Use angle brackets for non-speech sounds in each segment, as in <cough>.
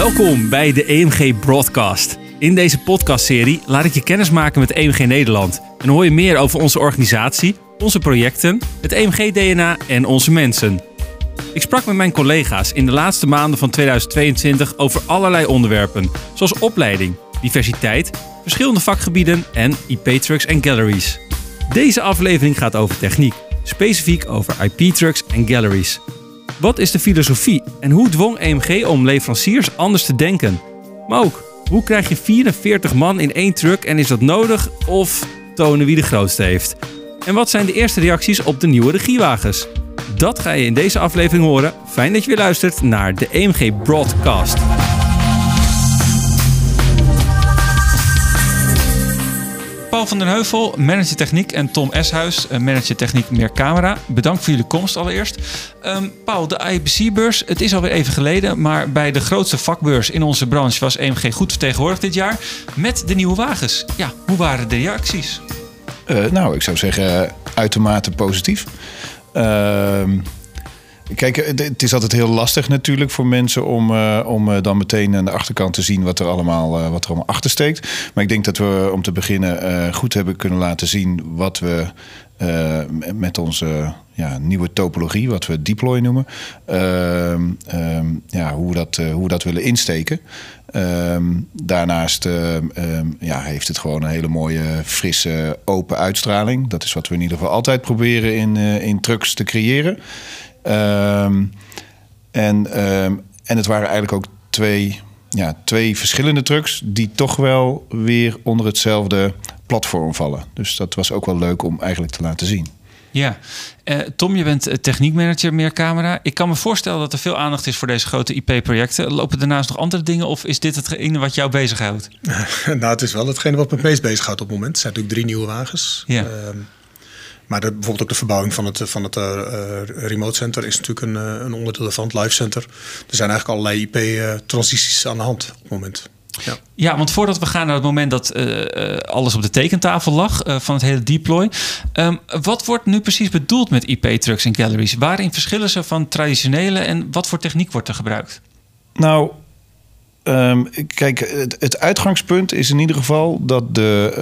Welkom bij de EMG Broadcast. In deze podcastserie laat ik je kennis maken met EMG Nederland. En hoor je meer over onze organisatie, onze projecten, het EMG-DNA en onze mensen. Ik sprak met mijn collega's in de laatste maanden van 2022 over allerlei onderwerpen, zoals opleiding, diversiteit, verschillende vakgebieden en IP-trucks en galleries. Deze aflevering gaat over techniek, specifiek over IP-trucks en galleries. Wat is de filosofie en hoe dwong EMG om leveranciers anders te denken? Maar ook, hoe krijg je 44 man in één truck en is dat nodig of tonen wie de grootste heeft? En wat zijn de eerste reacties op de nieuwe regiewagens? Dat ga je in deze aflevering horen. Fijn dat je weer luistert naar de EMG Broadcast. Van den Heuvel, manager techniek, en Tom Eshuis, eh, manager techniek meer camera. Bedankt voor jullie komst allereerst. Um, Paul, de IBC-beurs, het is alweer even geleden, maar bij de grootste vakbeurs in onze branche was EMG goed vertegenwoordigd dit jaar met de nieuwe wagens. Ja, hoe waren de reacties? Uh, nou, ik zou zeggen uitermate positief. Uh, Kijk, het is altijd heel lastig natuurlijk voor mensen om, uh, om dan meteen aan de achterkant te zien wat er, allemaal, uh, wat er allemaal achter steekt. Maar ik denk dat we om te beginnen goed hebben kunnen laten zien wat we met onze ja, nieuwe topologie, wat we deploy noemen, ehm, ehm, ja, hoe, we dat, hoe dat willen insteken. Ehm, daarnaast ja, heeft het gewoon een hele mooie, frisse, open uitstraling. Dat is wat we in ieder geval altijd proberen in, in trucks te creëren. Um, en, um, en het waren eigenlijk ook twee, ja, twee verschillende trucks die toch wel weer onder hetzelfde platform vallen. Dus dat was ook wel leuk om eigenlijk te laten zien. Ja, uh, Tom, je bent techniekmanager meer camera. Ik kan me voorstellen dat er veel aandacht is voor deze grote IP-projecten. Lopen daarnaast nog andere dingen of is dit hetgene wat jou bezighoudt? <laughs> nou, het is wel hetgene wat me het meest bezighoudt op het moment. Het zijn natuurlijk drie nieuwe wagens. Ja. Uh, maar de, bijvoorbeeld ook de verbouwing van het, van het uh, remote center is natuurlijk een, uh, een onderdeel van het live center. Er zijn eigenlijk allerlei IP-transities aan de hand op het moment. Ja. ja, want voordat we gaan naar het moment dat uh, alles op de tekentafel lag uh, van het hele deploy. Um, wat wordt nu precies bedoeld met IP-trucks en galleries? Waarin verschillen ze van traditionele en wat voor techniek wordt er gebruikt? Nou, Um, kijk, het, het, uitgangspunt is in ieder geval dat de,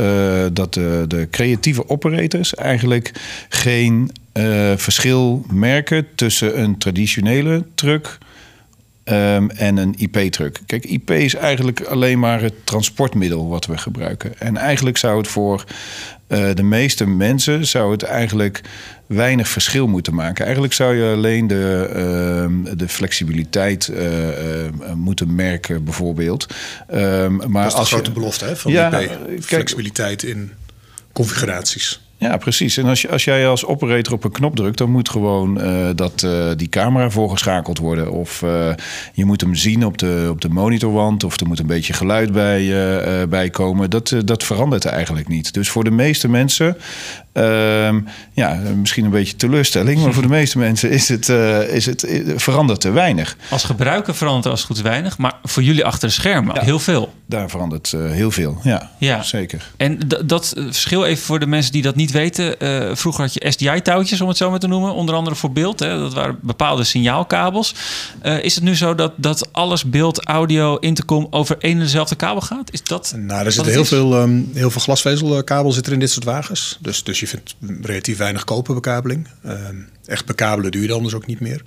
uh, dat de, de creatieve operators eigenlijk geen uh, verschil merken tussen een traditionele truck um, en een IP-truck. Kijk, IP is eigenlijk alleen maar het transportmiddel wat we gebruiken. En eigenlijk zou het voor uh, de meeste mensen zou het eigenlijk weinig verschil moeten maken. Eigenlijk zou je alleen de, uh, de flexibiliteit uh, moeten merken, bijvoorbeeld. Um, maar dat is de als grote je, belofte hè, van ja, IP. Flexibiliteit in configuraties. Ja, precies. En als, je, als jij als operator op een knop drukt, dan moet gewoon uh, dat, uh, die camera voorgeschakeld worden. Of uh, je moet hem zien op de, op de monitorwand, of er moet een beetje geluid bij, bij komen. Dat, dat verandert eigenlijk niet. Dus voor de meeste mensen ja, misschien een beetje teleurstelling, maar voor de meeste mensen is het, uh, is het uh, verandert te weinig. Als gebruiker verandert het als goed weinig, maar voor jullie achter de schermen heel veel. Daar verandert uh, heel veel, ja, ja. zeker. En dat verschil even voor de mensen die dat niet weten. vroeger had je SDI-touwtjes, om het zo maar te noemen, onder andere voor beeld. Hè, dat waren bepaalde signaalkabels. is het nu zo dat, dat alles beeld, audio, intercom over één en dezelfde kabel gaat? Is dat? Nou, er zitten heel veel, um, heel veel glasvezelkabels zitten in dit soort wagens. Dus, dus je vindt relatief weinig koperbekabeling. Uh, echt bekabelen duurde anders ook niet meer.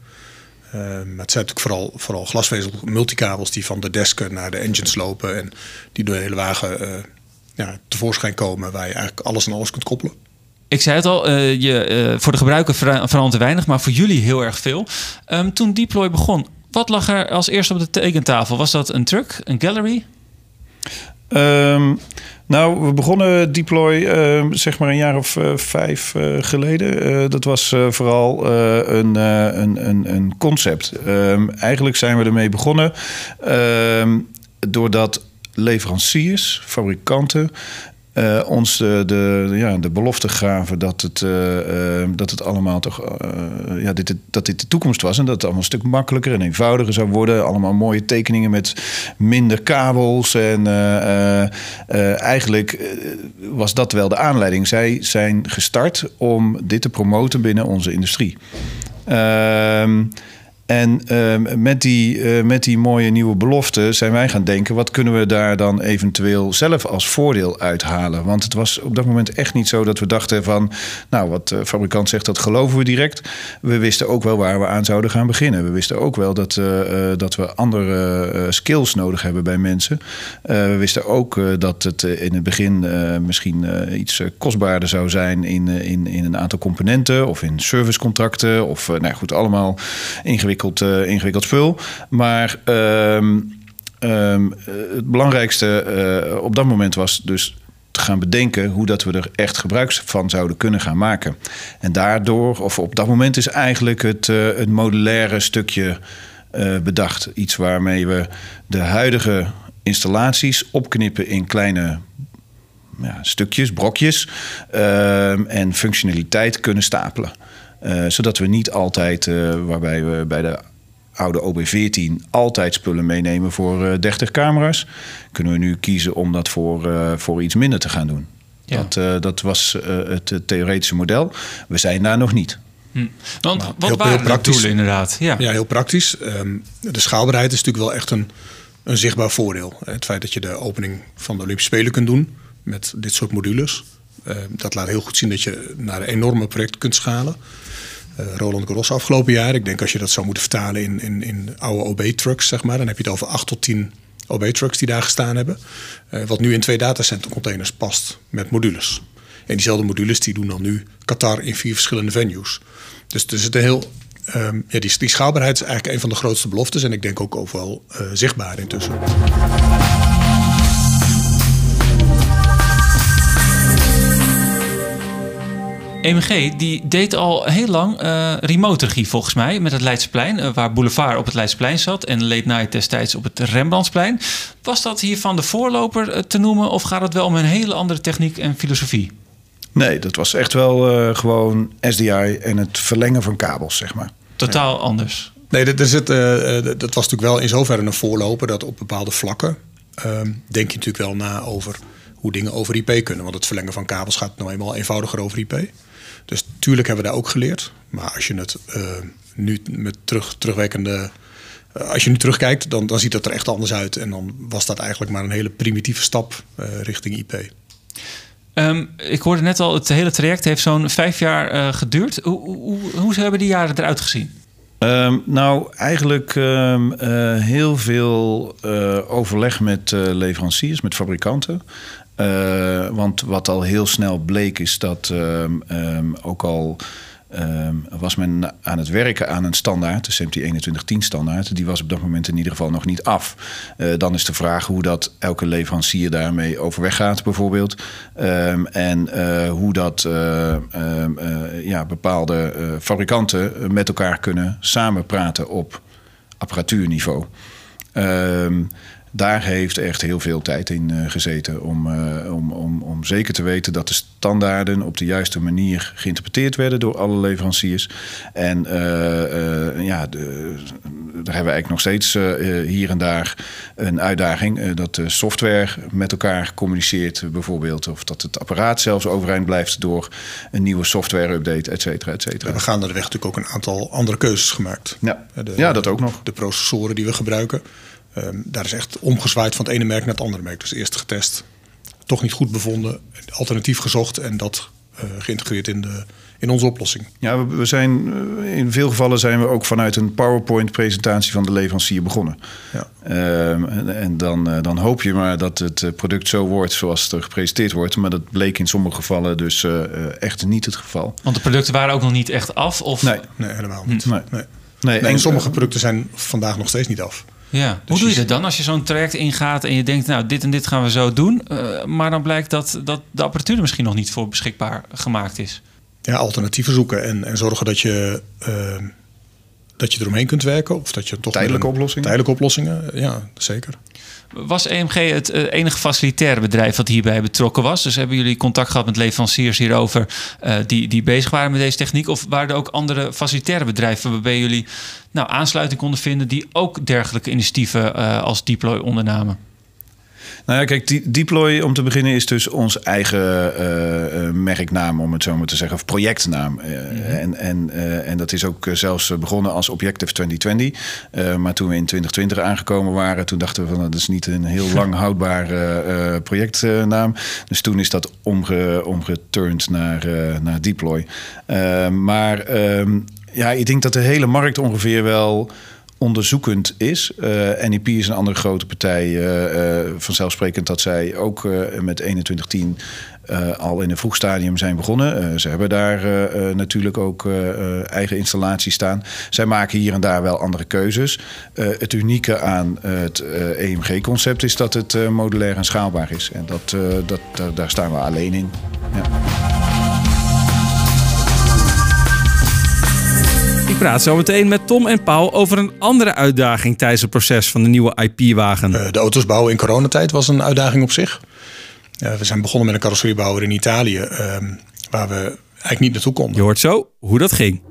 Uh, maar het zijn natuurlijk vooral, vooral glasvezel multikabels die van de desken naar de engines lopen en die door de hele wagen uh, ja, tevoorschijn komen, waar je eigenlijk alles en alles kunt koppelen. Ik zei het al, uh, je, voor de gebruiker verandert weinig, maar voor jullie heel erg veel. Um, toen Deploy begon, wat lag er als eerste op de tekentafel? Was dat een truck, een gallery? Um, nou, we begonnen Deploy uh, zeg maar een jaar of uh, vijf uh, geleden. dat was vooral een, een, een, een, concept. Ehm, eigenlijk zijn we ermee begonnen ehm, doordat leveranciers, fabrikanten uh, ons de, de, ja, de belofte gaven dat het, uh, dat het allemaal toch ja, dit, dat dit de toekomst was en dat het allemaal een stuk makkelijker en eenvoudiger zou worden. Allemaal mooie tekeningen met minder kabels. En eigenlijk was dat wel de aanleiding. Zij zijn gestart om dit te promoten binnen onze industrie. Ehm En ehm, met, die, eh, met die mooie nieuwe belofte zijn wij gaan denken: wat kunnen we daar dan eventueel zelf als voordeel uithalen? Want het was op dat moment echt niet zo dat we dachten van, nou, wat de fabrikant zegt, dat geloven we direct. We wisten ook wel waar we aan zouden gaan beginnen. We wisten ook wel dat, uh, dat we andere skills nodig hebben bij mensen. we wisten ook dat het in het begin misschien iets kostbaarder zou zijn in, in, in een aantal componenten of in servicecontracten. Of nou goed, allemaal ingewikkeld, ingewikkeld spul. Maar. Ehm, ehm, het belangrijkste op dat moment was dus te gaan bedenken hoe dat we er echt gebruik van zouden kunnen gaan maken. En daardoor, of op dat moment, is eigenlijk het, uh, het modulaire stukje uh, bedacht. Iets waarmee we de huidige installaties opknippen in kleine ja, stukjes, brokjes uh, en functionaliteit kunnen stapelen. Zodat we niet altijd, waarbij we bij de oude OB14 altijd spullen meenemen voor uh, 30 camera's. Kunnen we nu kiezen om dat voor, uh, voor iets minder te gaan doen. Ja. Dat, uh, dat was het theoretische model. We zijn daar nog niet. Hm. Want wat heel, waren heel praktisch, doelen inderdaad? Ja, ja heel praktisch. Um, de schaalbaarheid is natuurlijk wel echt een, een zichtbaar voordeel. Het feit dat je de opening van de Olympische Spelen kunt doen met dit soort modules. Uh, dat laat heel goed zien dat je naar een enorme project kunt schalen. Uh, Roland Garros afgelopen jaar. Ik denk als je dat zou moeten vertalen in, in, in oude OB-trucks, zeg maar, dan heb je het over 8 tot 10 OB-trucks die daar gestaan hebben. Uh, wat nu in twee datacentercontainers past met modules. En diezelfde modules die doen dan nu Qatar in vier verschillende venues. Dus er zit een heel. Um, ja, die, die, schaalbaarheid is eigenlijk een van de grootste beloftes. En ik denk ook overal uh, zichtbaar intussen. EMG die deed al heel lang uh, remote regie volgens mij met het Leidseplein, uh, waar Boulevard op het Leidseplein zat en Late Night destijds op het Rembrandtsplein. Was dat hiervan de voorloper uh, te noemen of gaat het wel om een hele andere techniek en filosofie? Nee, dat was echt wel gewoon SDI en het verlengen van kabels, zeg maar. Totaal ja. anders. Nee, dat, is het, dat was natuurlijk wel in zoverre een voorloper dat op bepaalde vlakken ehm, denk je natuurlijk wel na over hoe dingen over IP kunnen. Want het verlengen van kabels gaat nou eenmaal eenvoudiger over IP. Tuurlijk hebben we daar ook geleerd. Maar als je het uh, nu met terug, terugwerkende. Uh, als je nu terugkijkt, dan, dan ziet het er echt anders uit. En dan was dat eigenlijk maar een hele primitieve stap uh, richting IP. Um, ik hoorde net al, het hele traject heeft zo'n vijf jaar geduurd. Hoe, hoe, hoe hebben die jaren eruit gezien? Um, nou, eigenlijk um, uh, heel veel uh, overleg met uh, leveranciers, met fabrikanten. Uh, want wat al heel snel bleek is dat um, um, ook al um, was men aan het werken aan een standaard, de CMT 2110 standaard, die was op dat moment in ieder geval nog niet af. Uh, dan is de vraag hoe dat elke leverancier daarmee overweg gaat, bijvoorbeeld. en uh, hoe dat ja, bepaalde fabrikanten met elkaar kunnen samenpraten op apparatuurniveau. Um, daar heeft echt heel veel tijd in uh, gezeten om, uh, om, om, om zeker te weten dat de standaarden op de juiste manier geïnterpreteerd werden door alle leveranciers. En uh, ja, de, daar hebben we eigenlijk nog steeds hier en daar een uitdaging dat de software met elkaar communiceert, bijvoorbeeld. Of dat het apparaat zelfs overeind blijft door een nieuwe software-update, et cetera, et cetera. we gaan de weg natuurlijk ook een aantal andere keuzes gemaakt. Ja, de, ja dat ook nog. De processoren die we gebruiken. Um, daar is echt omgezwaaid van het ene merk naar het andere merk. Dus eerst getest, toch niet goed bevonden, alternatief gezocht en dat uh, geïntegreerd in, de, in onze oplossing. Ja, we zijn eh, in veel gevallen zijn we ook vanuit een PowerPoint-presentatie van de leverancier begonnen. Ja. Um, en, en dan, uh, dan hoop je maar dat het product zo wordt zoals het er gepresenteerd wordt. Maar dat bleek in sommige gevallen dus uh, echt niet het geval. Want de producten waren ook nog niet echt af? Of? Nee, nee helemaal niet. Hm. Nee. Nee. Nee, en sommige producten zijn vandaag nog steeds niet af. Ja. Dus Hoe doe je dat dan als je zo'n traject ingaat en je denkt, nou, dit en dit gaan we zo doen, uh, maar dan blijkt dat, dat de apparatuur er misschien nog niet voor beschikbaar gemaakt is? Ja, alternatieven zoeken en, en zorgen dat je, uh, dat je eromheen kunt werken. Of dat je toch tijdelijke oplossingen. Tijdelijke oplossingen, ja, zeker. Was EMG het eh, enige facilitaire bedrijf wat hierbij betrokken was? Dus hebben jullie contact gehad met leveranciers hierover uh, die, die bezig waren met deze techniek? Of waren er ook andere facilitaire bedrijven waarbij jullie nou, aansluiting konden vinden die ook dergelijke initiatieven uh, als Deploy ondernamen? Nou ja, kijk, Deploy om te beginnen is dus ons eigen uh, merknaam, om het zo maar te zeggen, of projectnaam. Uh, En, en, en dat is ook zelfs begonnen als Objective 2020. maar toen we in 2020 aangekomen waren, toen dachten we van nou, dat is niet een heel <laughs> lang houdbare projectnaam. Dus toen is dat omge, omgeturnd naar, naar Deploy. maar ehm, ja, ik denk dat de hele markt ongeveer wel onderzoekend is. Uh, NEP is een andere grote partij. Uh, uh, vanzelfsprekend dat zij ook met 2110 al in een vroeg stadium zijn begonnen. ze hebben daar natuurlijk ook eigen installaties staan. Zij maken hier en daar wel andere keuzes. het unieke aan het EMG-concept is dat het modulair en schaalbaar is. En dat, dat, daar staan we alleen in. Ja. Praat zo meteen met Tom en Paul over een andere uitdaging tijdens het proces van de nieuwe IP-wagen. Eh, de auto's bouwen in coronatijd was een uitdaging op zich. we zijn begonnen met een carrosseriebouwer in Italië, ehm, waar we eigenlijk niet naartoe konden. Je hoort zo hoe dat ging.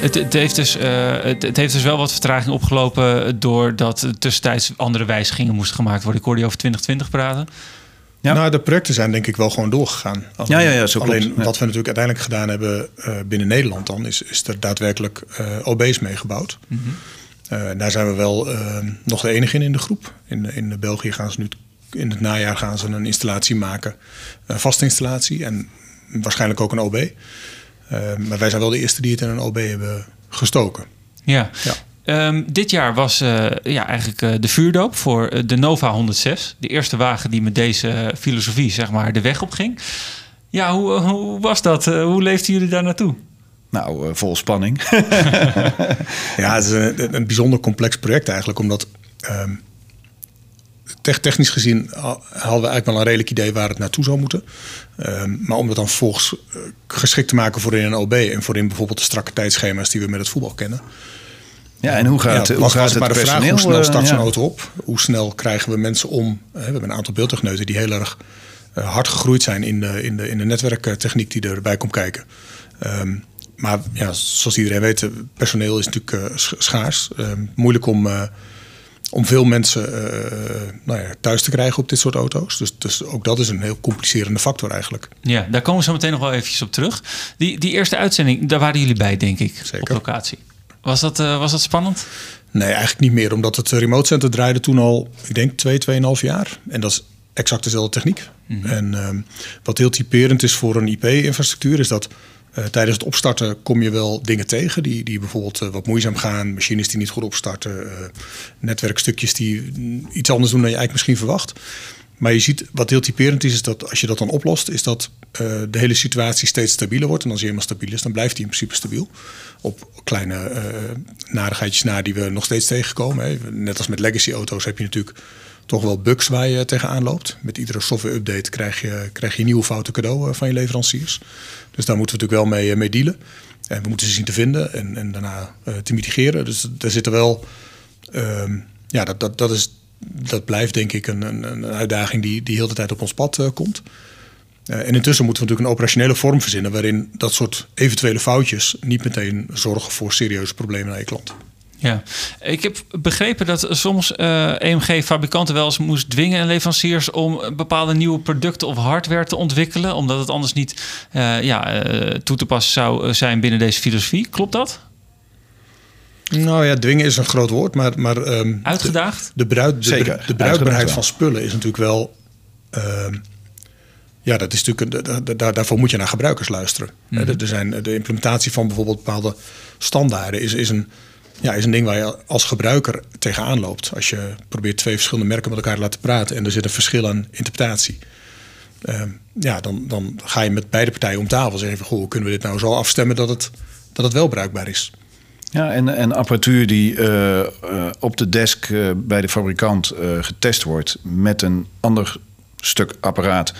Het, het, heeft dus, uh, het, het, heeft dus wel wat vertraging opgelopen doordat tussentijds andere wijzigingen moesten gemaakt worden. Ik hoorde je over 2020 praten. Ja. Nou, de projecten zijn denk ik wel gewoon doorgegaan. Alleen, ja, ja, ja, zo alleen wat we natuurlijk uiteindelijk gedaan hebben uh, binnen Nederland dan, is, is er daadwerkelijk uh, OB's meegebouwd. Mm -hmm. uh, daar zijn we wel nog de enige in in de groep. In, in België gaan ze nu in het najaar gaan ze een installatie maken, een vaste installatie en waarschijnlijk ook een OB. maar wij zijn wel de eerste die het in een OB hebben gestoken. Ja. ja. Um, dit jaar was uh, ja, eigenlijk uh, de vuurdoop voor uh, de Nova 106. De eerste wagen die met deze filosofie zeg maar, de weg op ging. Ja, hoe, hoe was dat? hoe leefden jullie daar naartoe? Nou, vol spanning. <laughs> ja, het is een, een, bijzonder complex project eigenlijk. Omdat um, technisch gezien hadden we eigenlijk wel een redelijk idee waar het naartoe zou moeten. Um, maar om dat dan volgens geschikt te maken voor in een OB... en voor in bijvoorbeeld de strakke tijdschema's die we met het voetbal kennen... Ja, en hoe gaat, ja, hoe gaat het, maar de vraag, hoe snel start zo'n auto op? Hoe snel krijgen we mensen om? We hebben een aantal beeldtechneuten die heel erg uh, hard gegroeid zijn in de, in de, in de netwerktechniek die erbij komt kijken. Um, maar ja, zoals iedereen weet, personeel is natuurlijk uh, schaars. Um, moeilijk om, uh, om veel mensen nou ja, thuis te krijgen op dit soort auto's. Dus, dus ook dat is een heel complicerende factor eigenlijk. Ja, daar komen we zo meteen nog wel eventjes op terug. Die, die eerste uitzending, daar waren jullie bij, denk ik, Zeker. op locatie. Was dat, uh, was dat spannend? Nee, eigenlijk niet meer. Omdat het remote center draaide toen al, ik denk, twee, tweeënhalf jaar. En dat is exact dezelfde techniek. Mm -hmm. En uh, wat heel typerend is voor een IP-infrastructuur... is dat uh, tijdens het opstarten kom je wel dingen tegen... die, die bijvoorbeeld uh, wat moeizaam gaan. Machines die niet goed opstarten. netwerkstukjes die iets anders doen dan je eigenlijk misschien verwacht. Maar je ziet, wat heel typerend is, is dat als je dat dan oplost... is dat de hele situatie steeds stabieler wordt. En als die helemaal stabiel is, dan blijft die in principe stabiel op kleine uh, narigheidjes na die we nog steeds tegenkomen. Net als met legacy auto's heb je natuurlijk toch wel bugs waar je tegenaan loopt. Met iedere software update krijg je, krijg je nieuwe fouten cadeau eh, van je leveranciers. Dus daar moeten we natuurlijk wel mee, eh, mee dealen. En we moeten ze zien te vinden en, en daarna te mitigeren. Dus daar zitten wel. Uh, ja, dat, dat, dat, is, dat blijft denk ik een, een, een uitdaging die, die heel de tijd op ons pad uh, komt. Uh, en intussen moeten we natuurlijk een operationele vorm verzinnen waarin dat soort eventuele foutjes niet meteen zorgen voor serieuze problemen naar je klant. Ja, ik heb begrepen dat soms uh, eh, EMG-fabrikanten wel eens moest dwingen en leveranciers om bepaalde nieuwe producten of hardware te ontwikkelen, omdat het anders niet ja, toe te passen zou zijn binnen deze filosofie. Klopt dat? Nou ja, dwingen is een groot woord, maar. maar um, Uitgedaagd? De, bruid, de, Zeker. de bruikbaarheid van spullen is natuurlijk wel. Uh, ja, dat is natuurlijk, daar, daarvoor moet je naar gebruikers luisteren. Mm er zijn, de implementatie van bijvoorbeeld bepaalde standaarden is, is, een, ja, is een ding waar je als gebruiker tegenaan loopt. Als je probeert twee verschillende merken met elkaar te laten praten en er zit een verschil aan interpretatie. Uh, ja, dan, dan ga je met beide partijen om tafel zeggen van, goh, kunnen we dit nou zo afstemmen dat het, dat het wel bruikbaar is. Ja, en, en apparatuur die uh, uh, op de desk uh, bij de fabrikant getest wordt met een ander stuk apparaat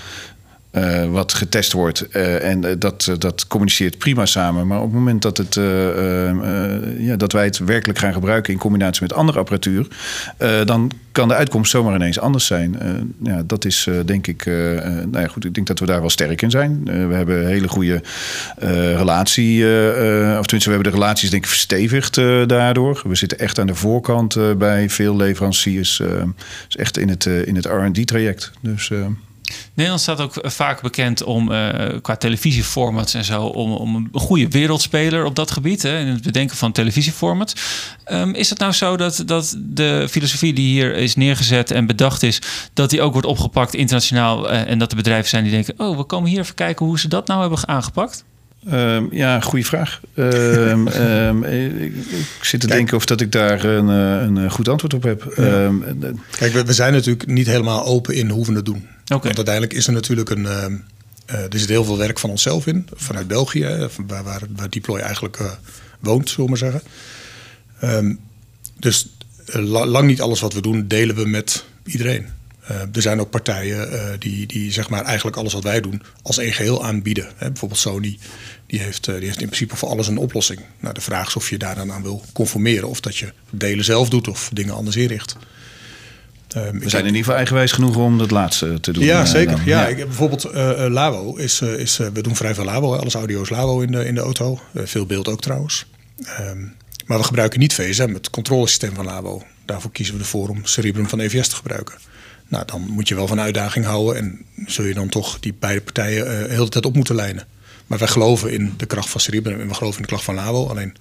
eh, wat getest wordt. eh, en eh, dat, dat communiceert prima samen. Maar op het moment dat, het, ja, dat wij het werkelijk gaan gebruiken in combinatie met andere apparatuur, dan kan de uitkomst zomaar ineens anders zijn. Ja, dat is denk ik. nou ja, goed, ik denk dat we daar wel sterk in zijn. We hebben een hele goede relatie. of tenminste, we hebben de relaties denk ik verstevigd daardoor. We zitten echt aan de voorkant bij veel leveranciers. eh, dus echt in het, in het RD-traject. Dus. Eh, Nederland staat ook vaak bekend om eh, qua televisieformats en zo, om, om een goede wereldspeler op dat gebied, hè, in het bedenken van televisieformats. Ehm, is het nou zo dat, dat de filosofie die hier is neergezet en bedacht is, dat die ook wordt opgepakt internationaal eh, en dat er bedrijven zijn die denken, oh, we komen hier even kijken hoe ze dat nou hebben aangepakt? Ehm, ja, goede vraag. Ehm, <laughs> ehm, ik, ik zit te Kijk. denken of dat ik daar een, eh, een eh, goed antwoord op heb. Ehm, eh, Kijk, we, we zijn natuurlijk niet helemaal open in hoe we het doen. Oké. Want uiteindelijk is er natuurlijk een. ehm, eh, er zit heel veel werk van onszelf in, vanuit België, waar, waar, waar Deploy eigenlijk eh, woont, zullen we maar zeggen. Ehm, dus eh, la- lang niet alles wat we doen delen we met iedereen. Er zijn ook partijen die, die zeg maar eigenlijk alles wat wij doen als een geheel aanbieden. Hè, bijvoorbeeld Sony, die heeft, die heeft in principe voor alles een oplossing. Nou, de vraag is of je daar dan aan wil conformeren of dat je delen zelf doet of dingen anders inricht. Ehm, we zijn in ieder geval eigenwijs genoeg om dat laatste te doen. ja, eh, zeker. dan. ja, Ik heb bijvoorbeeld eh, eh, Labo. Is, eh, is, eh, we doen vrij veel Labo. Alles audio is Labo in de, in de auto. Eh, veel beeld ook trouwens. Ehm, maar we gebruiken niet VSM, het controlesysteem van Labo. Daarvoor kiezen we ervoor om Cerebrum van EVS te gebruiken. Nou, dan moet je wel van uitdaging houden. En zul je dan toch die beide partijen eh, de hele tijd op moeten lijnen. Maar wij geloven in de kracht van Cerebrum en we geloven in de kracht van Labo. Alleen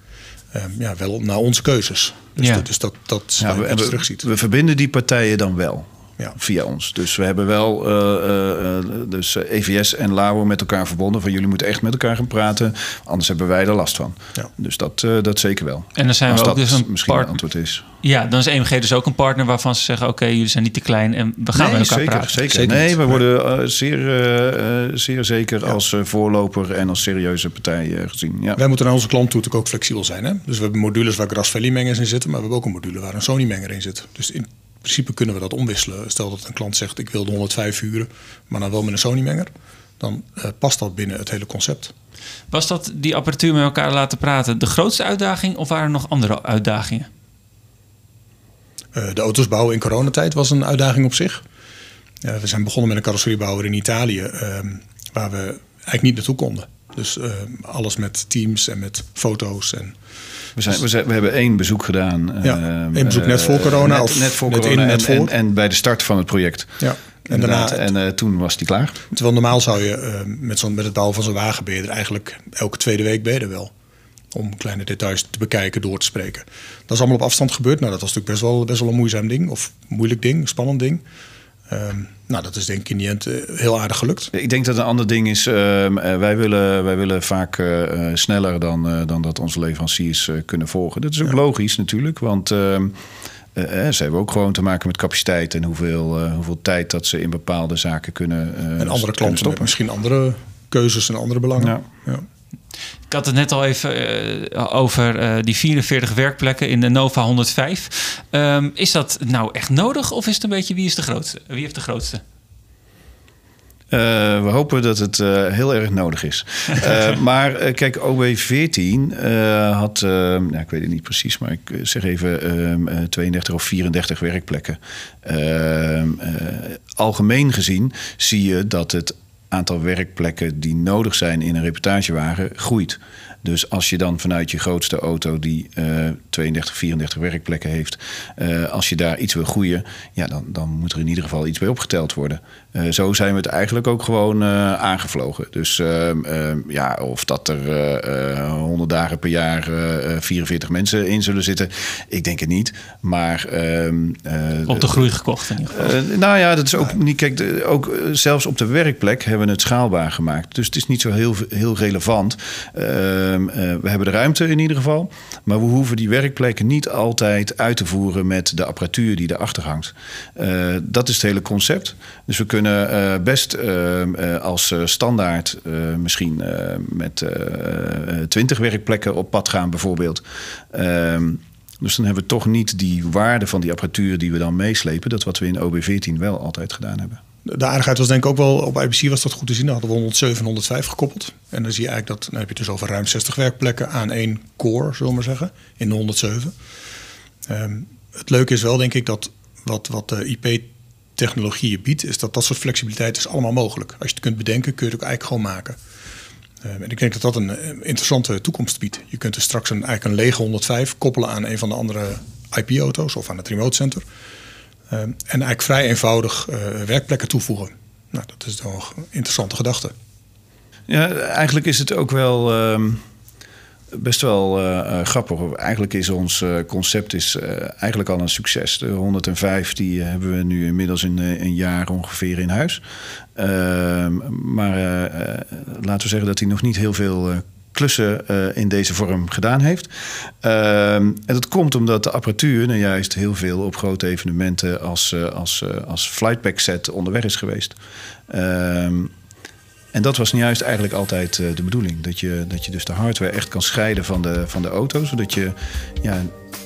ja, wel naar onze keuzes. Dus, Ja. dat, dus dat, dat Ja, we, terugziet. we verbinden die partijen dan wel. Ja. Via ons. Dus we hebben wel eh, eh, eh, dus EVS en Labo met elkaar verbonden. Van jullie moeten echt met elkaar gaan praten. Anders hebben wij er last van. Ja. Dus dat, eh, dat zeker wel. En dan zijn Als we ook dat dus een misschien een partner. antwoord is. Ja, dan is EMG dus ook een partner waarvan ze zeggen, oké, jullie zijn niet te klein en we gaan nee, met elkaar zeker, praten. Zeker. Zeker nee, we worden zeer, eh, eh, zeer zeker als eh, voorloper en als serieuze partij eh, gezien. Ja. Wij moeten naar onze klant toe natuurlijk ook flexibel zijn. Hè? Dus we hebben modules waar Grasvalley mengers in zitten, maar we hebben ook een module waar een Sony menger in zit. Dus in principe kunnen we dat omwisselen. Stel dat een klant zegt ik wil de 105 uren, maar dan wel met een Sony menger. Dan eh, past dat binnen het hele concept. Was dat die apparatuur met elkaar laten praten de grootste uitdaging of waren er nog andere uitdagingen? Eh, de auto's bouwen in coronatijd was een uitdaging op zich. We zijn begonnen met een carrosseriebouwer in Italië, ehm, waar we eigenlijk niet naartoe konden. Dus eh, alles met teams en met foto's en We, zijn, we, zijn, we hebben één bezoek gedaan. Ja, één bezoek net voor eh, corona Net, of net voor net corona in, net en, voor? En, en bij de start van het project. ja. En daarna, En eh, toen was die klaar. Terwijl normaal zou je eh, met, zo'n met het bouwen van zo'n wagen ben je er eigenlijk elke tweede week ben je er wel. Om kleine details te bekijken, door te spreken. Dat is allemaal op afstand gebeurd. Nou, dat was natuurlijk best wel, best wel een moeizaam ding. Of moeilijk ding, spannend ding. Ehm, nou, dat is denk ik in die end eh, heel aardig gelukt. Ik denk dat een ander ding is, ehm, eh, wij, willen, wij willen vaak eh, sneller dan, dan dat onze leveranciers kunnen volgen. Dat is ook logisch natuurlijk, want ehm, eh, eh, ze hebben ook gewoon te maken met capaciteit en hoeveel, hoeveel tijd dat ze in bepaalde zaken kunnen En andere klanten misschien andere keuzes en andere belangen. Ja. Ja. Ik had het net al even eh, over eh, die 44 werkplekken in de Nova 105. Ehm, is dat nou echt nodig of is het een beetje wie is de grootste? Wie heeft de grootste? Eh, we hopen dat het heel erg nodig is. <laughs> Maar kijk, OB14 eh, had, ja, ik weet het niet precies, maar ik zeg even ehm, eh, 32 of 34 werkplekken. Ehm, eh, algemeen gezien zie je dat het aantal werkplekken die nodig zijn in een reportagewagen groeit. Dus als je dan vanuit je grootste auto die eh 32, 34 werkplekken heeft, eh, als je daar iets wil groeien, ja, dan, dan moet er in ieder geval iets bij opgeteld worden. Eh, zo zijn we het eigenlijk ook gewoon eh, aangevlogen. Dus ehm, ehm, ja, of dat er eh, eh, 100 dagen per jaar eh, eh, 44 mensen in zullen zitten, ik denk het niet. Maar ehm, eh, Op de groei gekocht in ieder geval. eh, nou ja, dat is ook niet. Kijk, ook eh, zelfs op de werkplek hebben we het schaalbaar gemaakt. Dus het is niet zo heel, heel relevant. Ehm, eh, we hebben de ruimte in ieder geval. Maar we hoeven die werkplekken niet altijd uit te voeren met de apparatuur die erachter hangt. Eh, dat is het hele concept. Dus we kunnen eh, best ehm, eh, als standaard misschien met 20 werkplekken op pad gaan, bijvoorbeeld. Ehm, dus dan hebben we toch niet die waarde van die apparatuur die we dan meeslepen. Dat wat we in OB14 wel altijd gedaan hebben. De aardigheid was denk ik ook wel, op IBC was dat goed te zien. Daar hadden we 107 en 105 gekoppeld. En dan zie je eigenlijk dat, dan heb je dus over ruim 60 werkplekken aan één core, zullen we maar zeggen, in de 107. Ehm, het leuke is wel, denk ik, dat wat, wat de IP-technologie biedt, is dat dat soort flexibiliteit is allemaal mogelijk. Als je het kunt bedenken, kun je het ook eigenlijk gewoon maken. Ehm, en ik denk dat dat een eh, interessante toekomst biedt. Je kunt dus straks een, eigenlijk een lege 105 koppelen aan een van de andere IP-auto's of aan het remote center. Ehm, en eigenlijk vrij eenvoudig uh, werkplekken toevoegen. Nou, dat is toch een interessante gedachte. Ja, eigenlijk is het ook wel best wel uh, grappig. Eigenlijk is ons concept is, eigenlijk al een succes. De 105 die hebben we nu inmiddels in een jaar ongeveer in huis. Ehm, maar laten we zeggen dat hij nog niet heel veel klussen in deze vorm gedaan heeft. Ehm, en dat komt omdat de apparatuur nou juist heel veel op grote evenementen als, als, als flightback set onderweg is geweest. Ehm, en dat was juist eigenlijk altijd uh, de bedoeling. Dat je, dat je dus de hardware echt kan scheiden van de, van de auto. Zodat je, ja,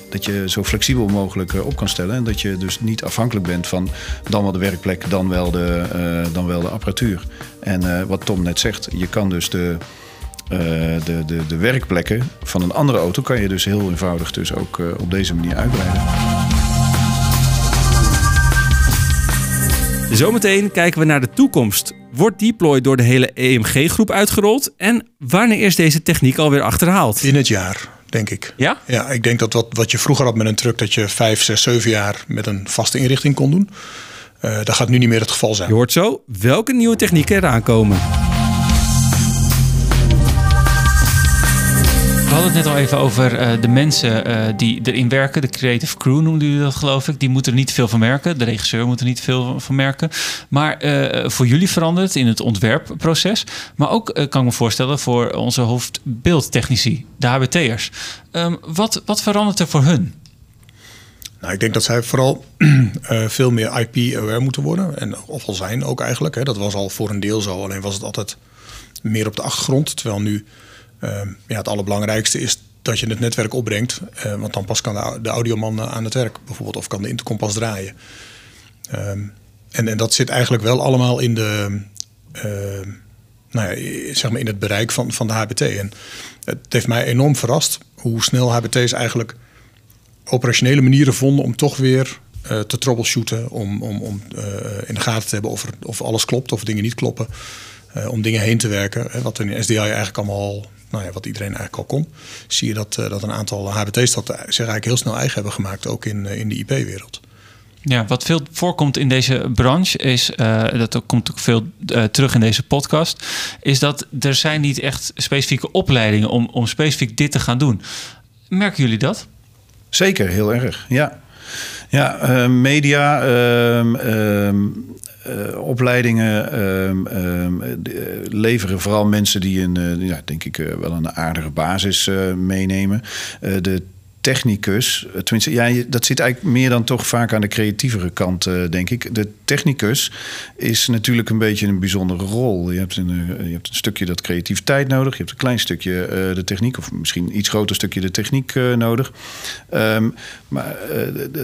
dat je zo flexibel mogelijk uh, op kan stellen. En dat je dus niet afhankelijk bent van dan wel de werkplek, dan wel de, uh, dan wel de apparatuur. En wat Tom net zegt, je kan dus de, de, de, de werkplekken van een andere auto... kan je dus heel eenvoudig dus ook op deze manier uitbreiden. Zometeen kijken we naar de toekomst. Wordt Deploy door de hele EMG-groep uitgerold? En wanneer is deze techniek alweer achterhaald? In het jaar, denk ik. Ja? Ja, ik denk dat wat, wat je vroeger had met een truck... dat je vijf, zes, zeven jaar met een vaste inrichting kon doen... Uh, dat gaat nu niet meer het geval zijn. Je hoort zo welke nieuwe technieken eraan komen. Hadden het net al even over uh, de mensen uh, die erin werken. De creative crew noemde u dat, geloof ik. Die moeten er niet veel van merken. De regisseur moet er niet veel van merken. Maar uh, voor jullie verandert in het ontwerpproces. Maar ook, kan ik me voorstellen, voor onze hoofdbeeldtechnici, de HBT'ers. Um, wat, wat verandert er voor hun? Nou, ik denk dat zij vooral <clears throat> veel meer IP-aware moeten worden. En, of al zijn ook eigenlijk. Hè. Dat was al voor een deel zo. Alleen was het altijd meer op de achtergrond. Terwijl nu ja, het allerbelangrijkste is dat je het netwerk opbrengt. Uh, want dan pas kan de, audioman aan het werk bijvoorbeeld. Of kan de intercom pas draaien. Um, en, en dat zit eigenlijk wel allemaal in de... Uh, nou ja, zeg maar in het bereik van, van de HBT. En het heeft mij enorm verrast hoe snel HBT's eigenlijk operationele manieren vonden om toch weer uh, te troubleshooten. Om, om, om in de gaten te hebben of, of alles klopt of dingen niet kloppen. Om dingen heen te werken. Hè, wat in SDI eigenlijk allemaal nou ja, wat iedereen eigenlijk al kon, zie je dat, uh, dat een aantal HBT's dat zich eigenlijk heel snel eigen hebben gemaakt, ook in, uh, in de IP-wereld. Ja, wat veel voorkomt in deze branche is, uh, dat komt ook veel terug in deze podcast, is dat er zijn niet echt specifieke opleidingen om, om specifiek dit te gaan doen. Merken jullie dat? Zeker, heel erg, ja. Ja, media, ehm, ehm, uh, opleidingen uh, uh, leveren vooral mensen die een, ja, denk ik, wel een aardige basis meenemen. de technicus, eh, tenminste, ja, dat zit eigenlijk meer dan toch vaak aan de creatievere kant, uh, denk ik. De technicus is natuurlijk een beetje een bijzondere rol. Je hebt een, uh, je hebt een stukje dat creativiteit nodig, je hebt een klein stukje de techniek, of misschien iets groter stukje de techniek nodig. Um, maar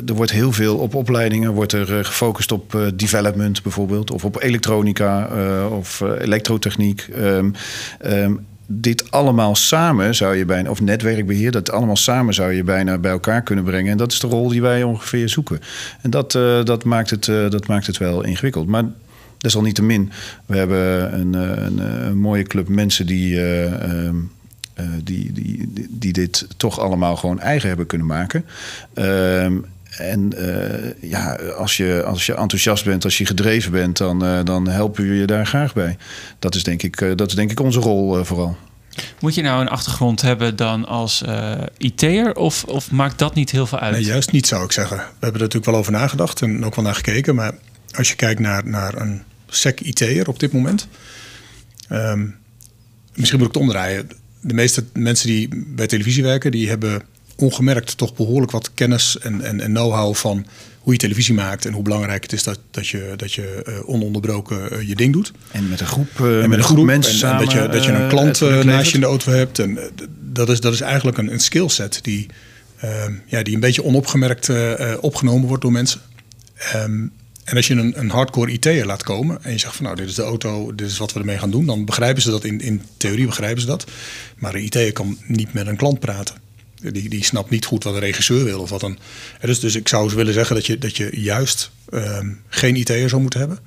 er wordt heel veel op opleidingen, wordt er gefocust op development bijvoorbeeld, of op elektronica of elektrotechniek. Um, dit allemaal samen zou je bijna, of netwerkbeheer, dat allemaal samen zou je bijna bij elkaar kunnen brengen. En dat is de rol die wij ongeveer zoeken. En dat, uh, dat, maakt, het, uh, dat maakt het wel ingewikkeld. Maar desalniettemin, we hebben een, eh, een, een mooie club mensen die. Uh, die, die, die dit toch allemaal gewoon eigen hebben kunnen maken. Ehm, en uh, ja, als je, als je enthousiast bent, als je gedreven bent, dan, uh, dan helpen we je daar graag bij. Dat is denk ik, uh, dat is denk ik onze rol vooral. Moet je nou een achtergrond hebben dan als IT'er of, of maakt dat niet heel veel uit? Nee, juist niet zou ik zeggen. We hebben er natuurlijk wel over nagedacht en ook wel naar gekeken. Maar als je kijkt naar, naar een SEC IT'er op dit moment. Um, misschien moet ik het omdraaien. De meeste mensen die bij televisie werken, die hebben ongemerkt toch behoorlijk wat kennis en, en, en know-how van hoe je televisie maakt en hoe belangrijk het is dat, dat je, dat je uh, ononderbroken uh, je ding doet. En met een groep, uh, en met een groep, mensen en, samen. En dat, je, dat je een klant naast je in de auto hebt. En dat, is, dat is eigenlijk een, een skillset die, ehm, ja, die een beetje onopgemerkt opgenomen wordt door mensen. Um, en als je een, een hardcore IT'er laat komen en je zegt van nou, dit is de auto, dit is wat we ermee gaan doen, dan begrijpen ze dat in, in theorie begrijpen ze dat. Maar een IT'er kan niet met een klant praten. Die, die snapt niet goed wat een regisseur wil of wat een. Dus, dus ik zou willen zeggen dat je, dat je juist ehm, geen IT'er zou moeten hebben.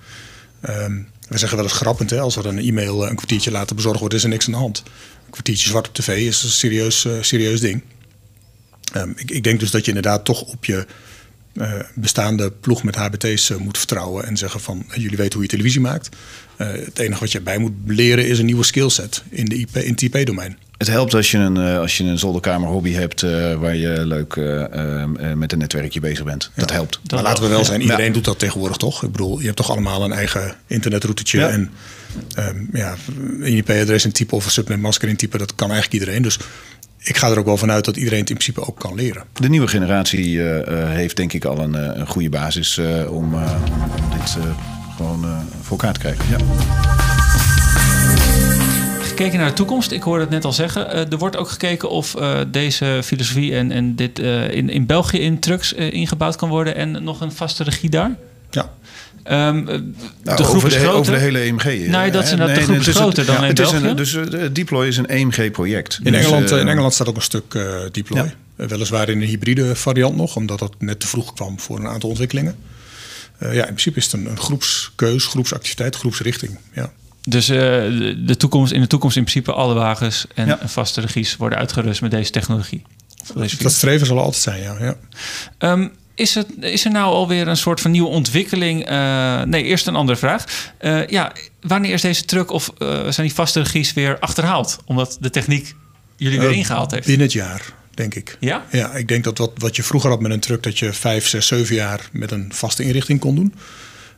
Ehm, we zeggen wel eens grappend, hè, als er een e-mail eh, een kwartiertje later bezorgd wordt, is er niks aan de hand. Een kwartiertje zwart op tv is een serieus, uh, serieus ding. Um, ik, ik, denk dus dat je inderdaad toch op je bestaande ploeg met HBT's uh, moet vertrouwen en zeggen van jullie weten hoe je televisie maakt. Uh, het enige wat je bij moet leren is een nieuwe skillset in, de IP, in het IP-domein. Het helpt als je een, als je een zolderkamer hobby hebt waar je leuk met een netwerkje bezig bent. Dat helpt. Dat maar laten we wel zijn, iedereen ja. doet dat tegenwoordig toch? Ik bedoel, je hebt toch allemaal een eigen internetroutetje ja. en um, ja, een IP-adres en type of een subnet masker type, dat kan eigenlijk iedereen. Dus ik ga er ook wel vanuit dat iedereen het in principe ook kan leren. De nieuwe generatie uh, heeft denk ik al een, een goede basis uh, om, om, dit gewoon voor elkaar te krijgen. Ja. Gekeken naar de toekomst, ik hoorde het net al zeggen. er wordt ook gekeken of deze filosofie en, en dit in, in België in trucks ingebouwd kan worden en nog een vaste regie daar. Um, nou, de groep over, de, is over de hele EMG. Nee, dat is nee, de groep nee, is groter dan ja, in het België. Is een, dus uh, Deploy is een EMG-project. In, dus, Engeland, uh, in Engeland staat ook een stuk uh, Deploy. Ja. Uh, weliswaar in een hybride variant nog, omdat dat net te vroeg kwam voor een aantal ontwikkelingen. Uh, ja, in principe is het een, een groepskeus, groepsactiviteit, groepsrichting. Ja. Dus uh, de, de toekomst, in de toekomst in principe alle wagens en ja. vaste regies worden uitgerust met deze technologie. Deze dat streven zal altijd zijn, ja. ja. Um, is, het, is er nou alweer een soort van nieuwe ontwikkeling? Uh, nee, eerst een andere vraag. Uh, ja, wanneer is deze truck of uh, zijn die vaste regies weer achterhaald? Omdat de techniek jullie weer ingehaald heeft? Binnen het jaar, denk ik. Ja? Ja, ik denk dat wat, wat je vroeger had met een truck... dat je vijf, zes, zeven jaar met een vaste inrichting kon doen...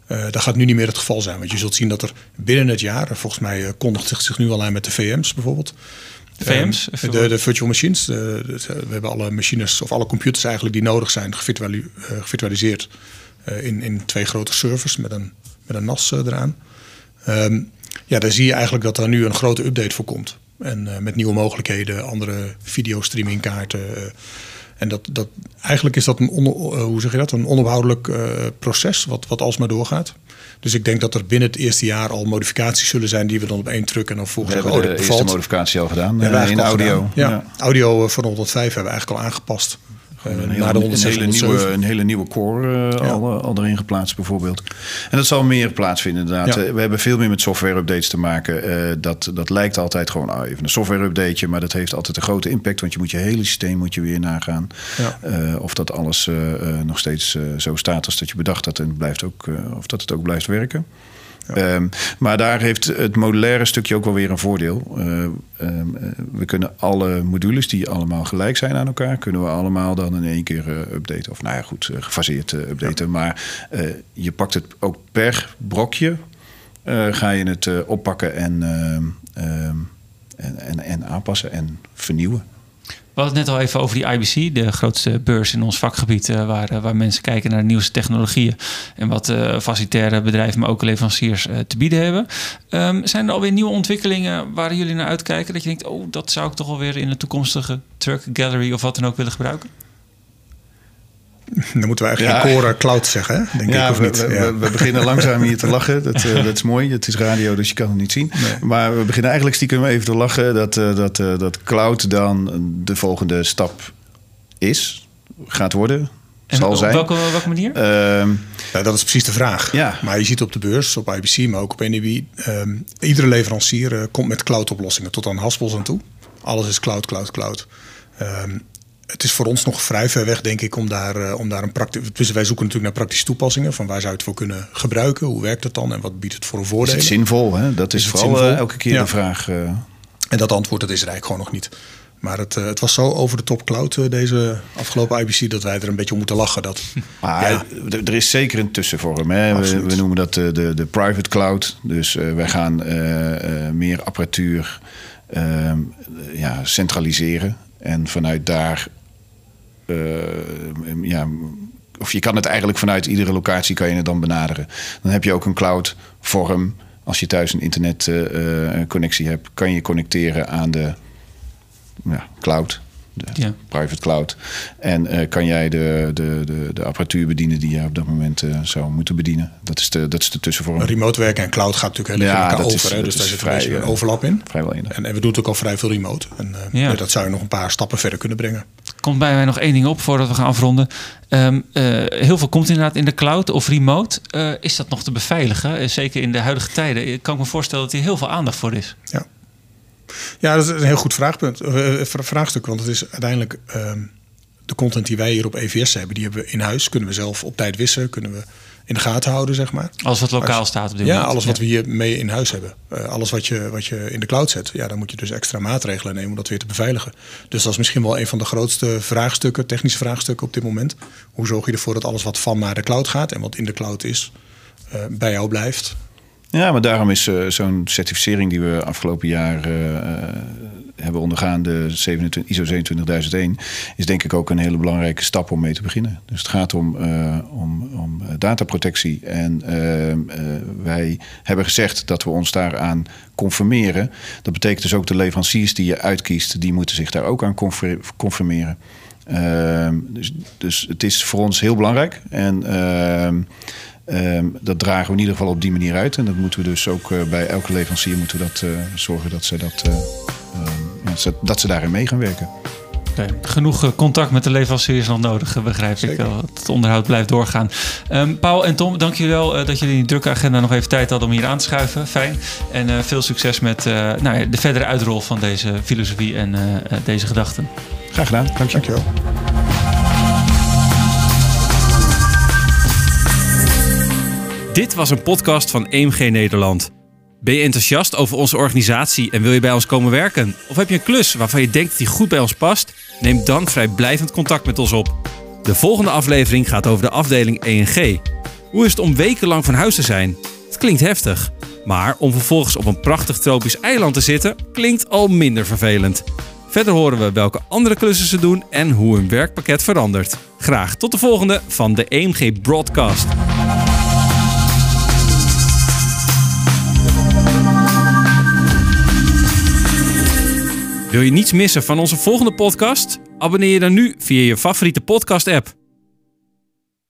dat gaat nu niet meer het geval zijn. Want je zult zien dat er binnen het jaar... volgens mij kondigt zich, zich nu al aan met de VM's bijvoorbeeld... VM's? De, de, virtual machines. De, de, we hebben alle machines of alle computers eigenlijk die nodig zijn gevirtuali uh, gevirtualiseerd uh, in, in twee grote servers met een, met een NAS uh, eraan. Um, ja, daar zie je eigenlijk dat er nu een grote update voor komt. En met nieuwe mogelijkheden, andere videostreamingkaarten. En dat, dat, eigenlijk is dat een, on, hoe zeg je dat, een onophoudelijk proces wat, wat alsmaar doorgaat. Dus ik denk dat er binnen het eerste jaar al modificaties zullen zijn die we dan op één truck en dan volgens We hebben oh, de eerste modificatie al gedaan uh, in audio. Ja. ja. audio van 105 hebben we eigenlijk al aangepast. Gewoon een, hele, een, hele nieuwe, een hele nieuwe core ja. al, al erin geplaatst bijvoorbeeld. En dat zal meer plaatsvinden inderdaad. Ja. We hebben veel meer met software updates te maken. Dat, dat lijkt altijd gewoon oh, even een software updateje. Maar dat heeft altijd een grote impact. Want je moet je hele systeem moet je weer nagaan. Ja. Of dat alles nog steeds zo staat als dat je bedacht had. En blijft ook, of dat het ook blijft werken. Ja. Um, maar daar heeft het modulaire stukje ook wel weer een voordeel. Uh, um, we kunnen alle modules die allemaal gelijk zijn aan elkaar, kunnen we allemaal dan in één keer uh, updaten. Of nou ja, goed, gefaseerd updaten. Ja. Maar je pakt het ook per brokje, ga je het oppakken en, ehm, en, en, en aanpassen en vernieuwen. We hadden het net al even over die IBC, de grootste beurs in ons vakgebied, uh, waar, uh, waar mensen kijken naar de nieuwste technologieën en wat uh, facilitaire bedrijven, maar ook leveranciers te bieden hebben. Um, zijn er alweer nieuwe ontwikkelingen waar jullie naar uitkijken? Dat je denkt, oh, dat zou ik toch alweer in een toekomstige truck gallery of wat dan ook willen gebruiken? Dan moeten we eigenlijk ja. Core Cloud zeggen, denk ja, ik. Of we, niet? We, ja. we, beginnen langzaam hier te lachen. Dat, uh, dat is mooi. Het is radio, dus je kan het niet zien. Nee. Maar we beginnen eigenlijk stiekem even te lachen... dat, uh, dat, uh, dat cloud dan de volgende stap is, gaat worden... En zal op zijn. welke, welke manier? Um, ja, dat is precies de vraag. Ja. Maar je ziet op de beurs, op IBC, maar ook op NEB... Um, iedere leverancier komt met cloud-oplossingen tot aan Haspels aan toe. Alles is cloud, cloud, cloud. Um, het is voor ons nog vrij ver weg, denk ik, om daar, uh, om daar een praktisch. Dus wij zoeken natuurlijk naar praktische toepassingen. Van waar zou je het voor kunnen gebruiken? Hoe werkt het dan? En wat biedt het voor een voordeel? Is het zinvol? Hè? Dat is, is vooral uh, elke keer ja. de vraag. Uh... En dat antwoord dat is er eigenlijk gewoon nog niet. Maar het, het was zo over de top cloud deze afgelopen IBC dat wij er een beetje om moeten lachen. Dat, <laughs> maar ja. er is zeker een tussenvorm. Hè? We, we, noemen dat de, de, de private cloud. Dus wij gaan meer apparatuur ja, centraliseren. En vanuit daar uh, ja, of je kan het eigenlijk vanuit iedere locatie kan je het dan benaderen. Dan heb je ook een cloud vorm. Als je thuis een internetconnectie uh, hebt, kan je connecteren aan de ja, cloud. de Ja. private cloud. En eh, kan jij de, de, de, de apparatuur bedienen die je op dat moment eh, zou moeten bedienen. Dat is de, dat is de tussenvorm. Remote werken en cloud gaat natuurlijk heel erg Ja, elkaar is- over. hè, dus daar zit vrij, een eh, overlap in. Vrijwel. En, en we doen het ook al vrij veel remote. En eh, ja, dat zou je nog een paar stappen verder kunnen brengen. Komt bij mij nog één ding op voordat we gaan afronden. Ehm, eh, heel veel komt inderdaad in de cloud of remote. Eh, is dat nog te beveiligen? Eh, zeker in de huidige tijden. Ik kan me voorstellen dat hier heel veel aandacht voor is. Ja. ja, dat is een heel goed vraagpunt, vra- vraagstuk. Want het is uiteindelijk ehm, de content die wij hier op EVS hebben, die hebben we in huis. Kunnen we zelf op tijd wissen, kunnen we in de gaten houden, zeg maar. Als wat lokaal Als- staat op dit Ja, moment. alles wat we hier mee in huis hebben. Eh, alles wat je, wat je in de cloud zet, ja, dan moet je dus extra maatregelen nemen om dat weer te beveiligen. Dus dat is misschien wel een van de grootste vraagstukken, technische vraagstukken op dit moment. Hoe zorg je ervoor dat alles wat van naar de cloud gaat en wat in de cloud is, eh, bij jou blijft? Ja, maar daarom is eh, zo'n certificering die we afgelopen jaar eh, eh, hebben ondergaan, de 27, ISO 27001, is denk ik ook een hele belangrijke stap om mee te beginnen. Dus het gaat om, eh, om, om eh, dataprotectie. En eh, wij hebben gezegd dat we ons daaraan conformeren. Dat betekent dus ook de leveranciers die je uitkiest, die moeten zich daar ook aan conformeren. Ehm, dus, dus het is voor ons heel belangrijk. En ehm, dat dragen we in ieder geval op die manier uit. En dat moeten we dus ook eh, bij elke leverancier moeten we dat, eh, zorgen dat ze, dat, eh, ehm, dat ze daarin mee gaan werken. Genoeg contact met de leveranciers nog nodig, begrijp ik. Wel. Het onderhoud blijft doorgaan. Ehm, Paul en Tom, dank jullie wel eh, dat jullie in die drukke agenda nog even tijd hadden om hier aan te schuiven. Fijn. En eh, veel succes met eh, nou ja, de verdere uitrol van deze filosofie en deze gedachten. Graag gedaan. Dank je. Dankjewel. Dit was een podcast van EMG Nederland. Ben je enthousiast over onze organisatie en wil je bij ons komen werken? Of heb je een klus waarvan je denkt dat die goed bij ons past? Neem dan vrijblijvend contact met ons op. De volgende aflevering gaat over de afdeling ENG. Hoe is het om wekenlang van huis te zijn? Het klinkt heftig. Maar om vervolgens op een prachtig tropisch eiland te zitten, klinkt al minder vervelend. Verder horen we welke andere klussen ze doen en hoe hun werkpakket verandert. Graag tot de volgende van de EMG Broadcast. Wil je niets missen van onze volgende podcast? Abonneer je dan nu via je favoriete podcast-app.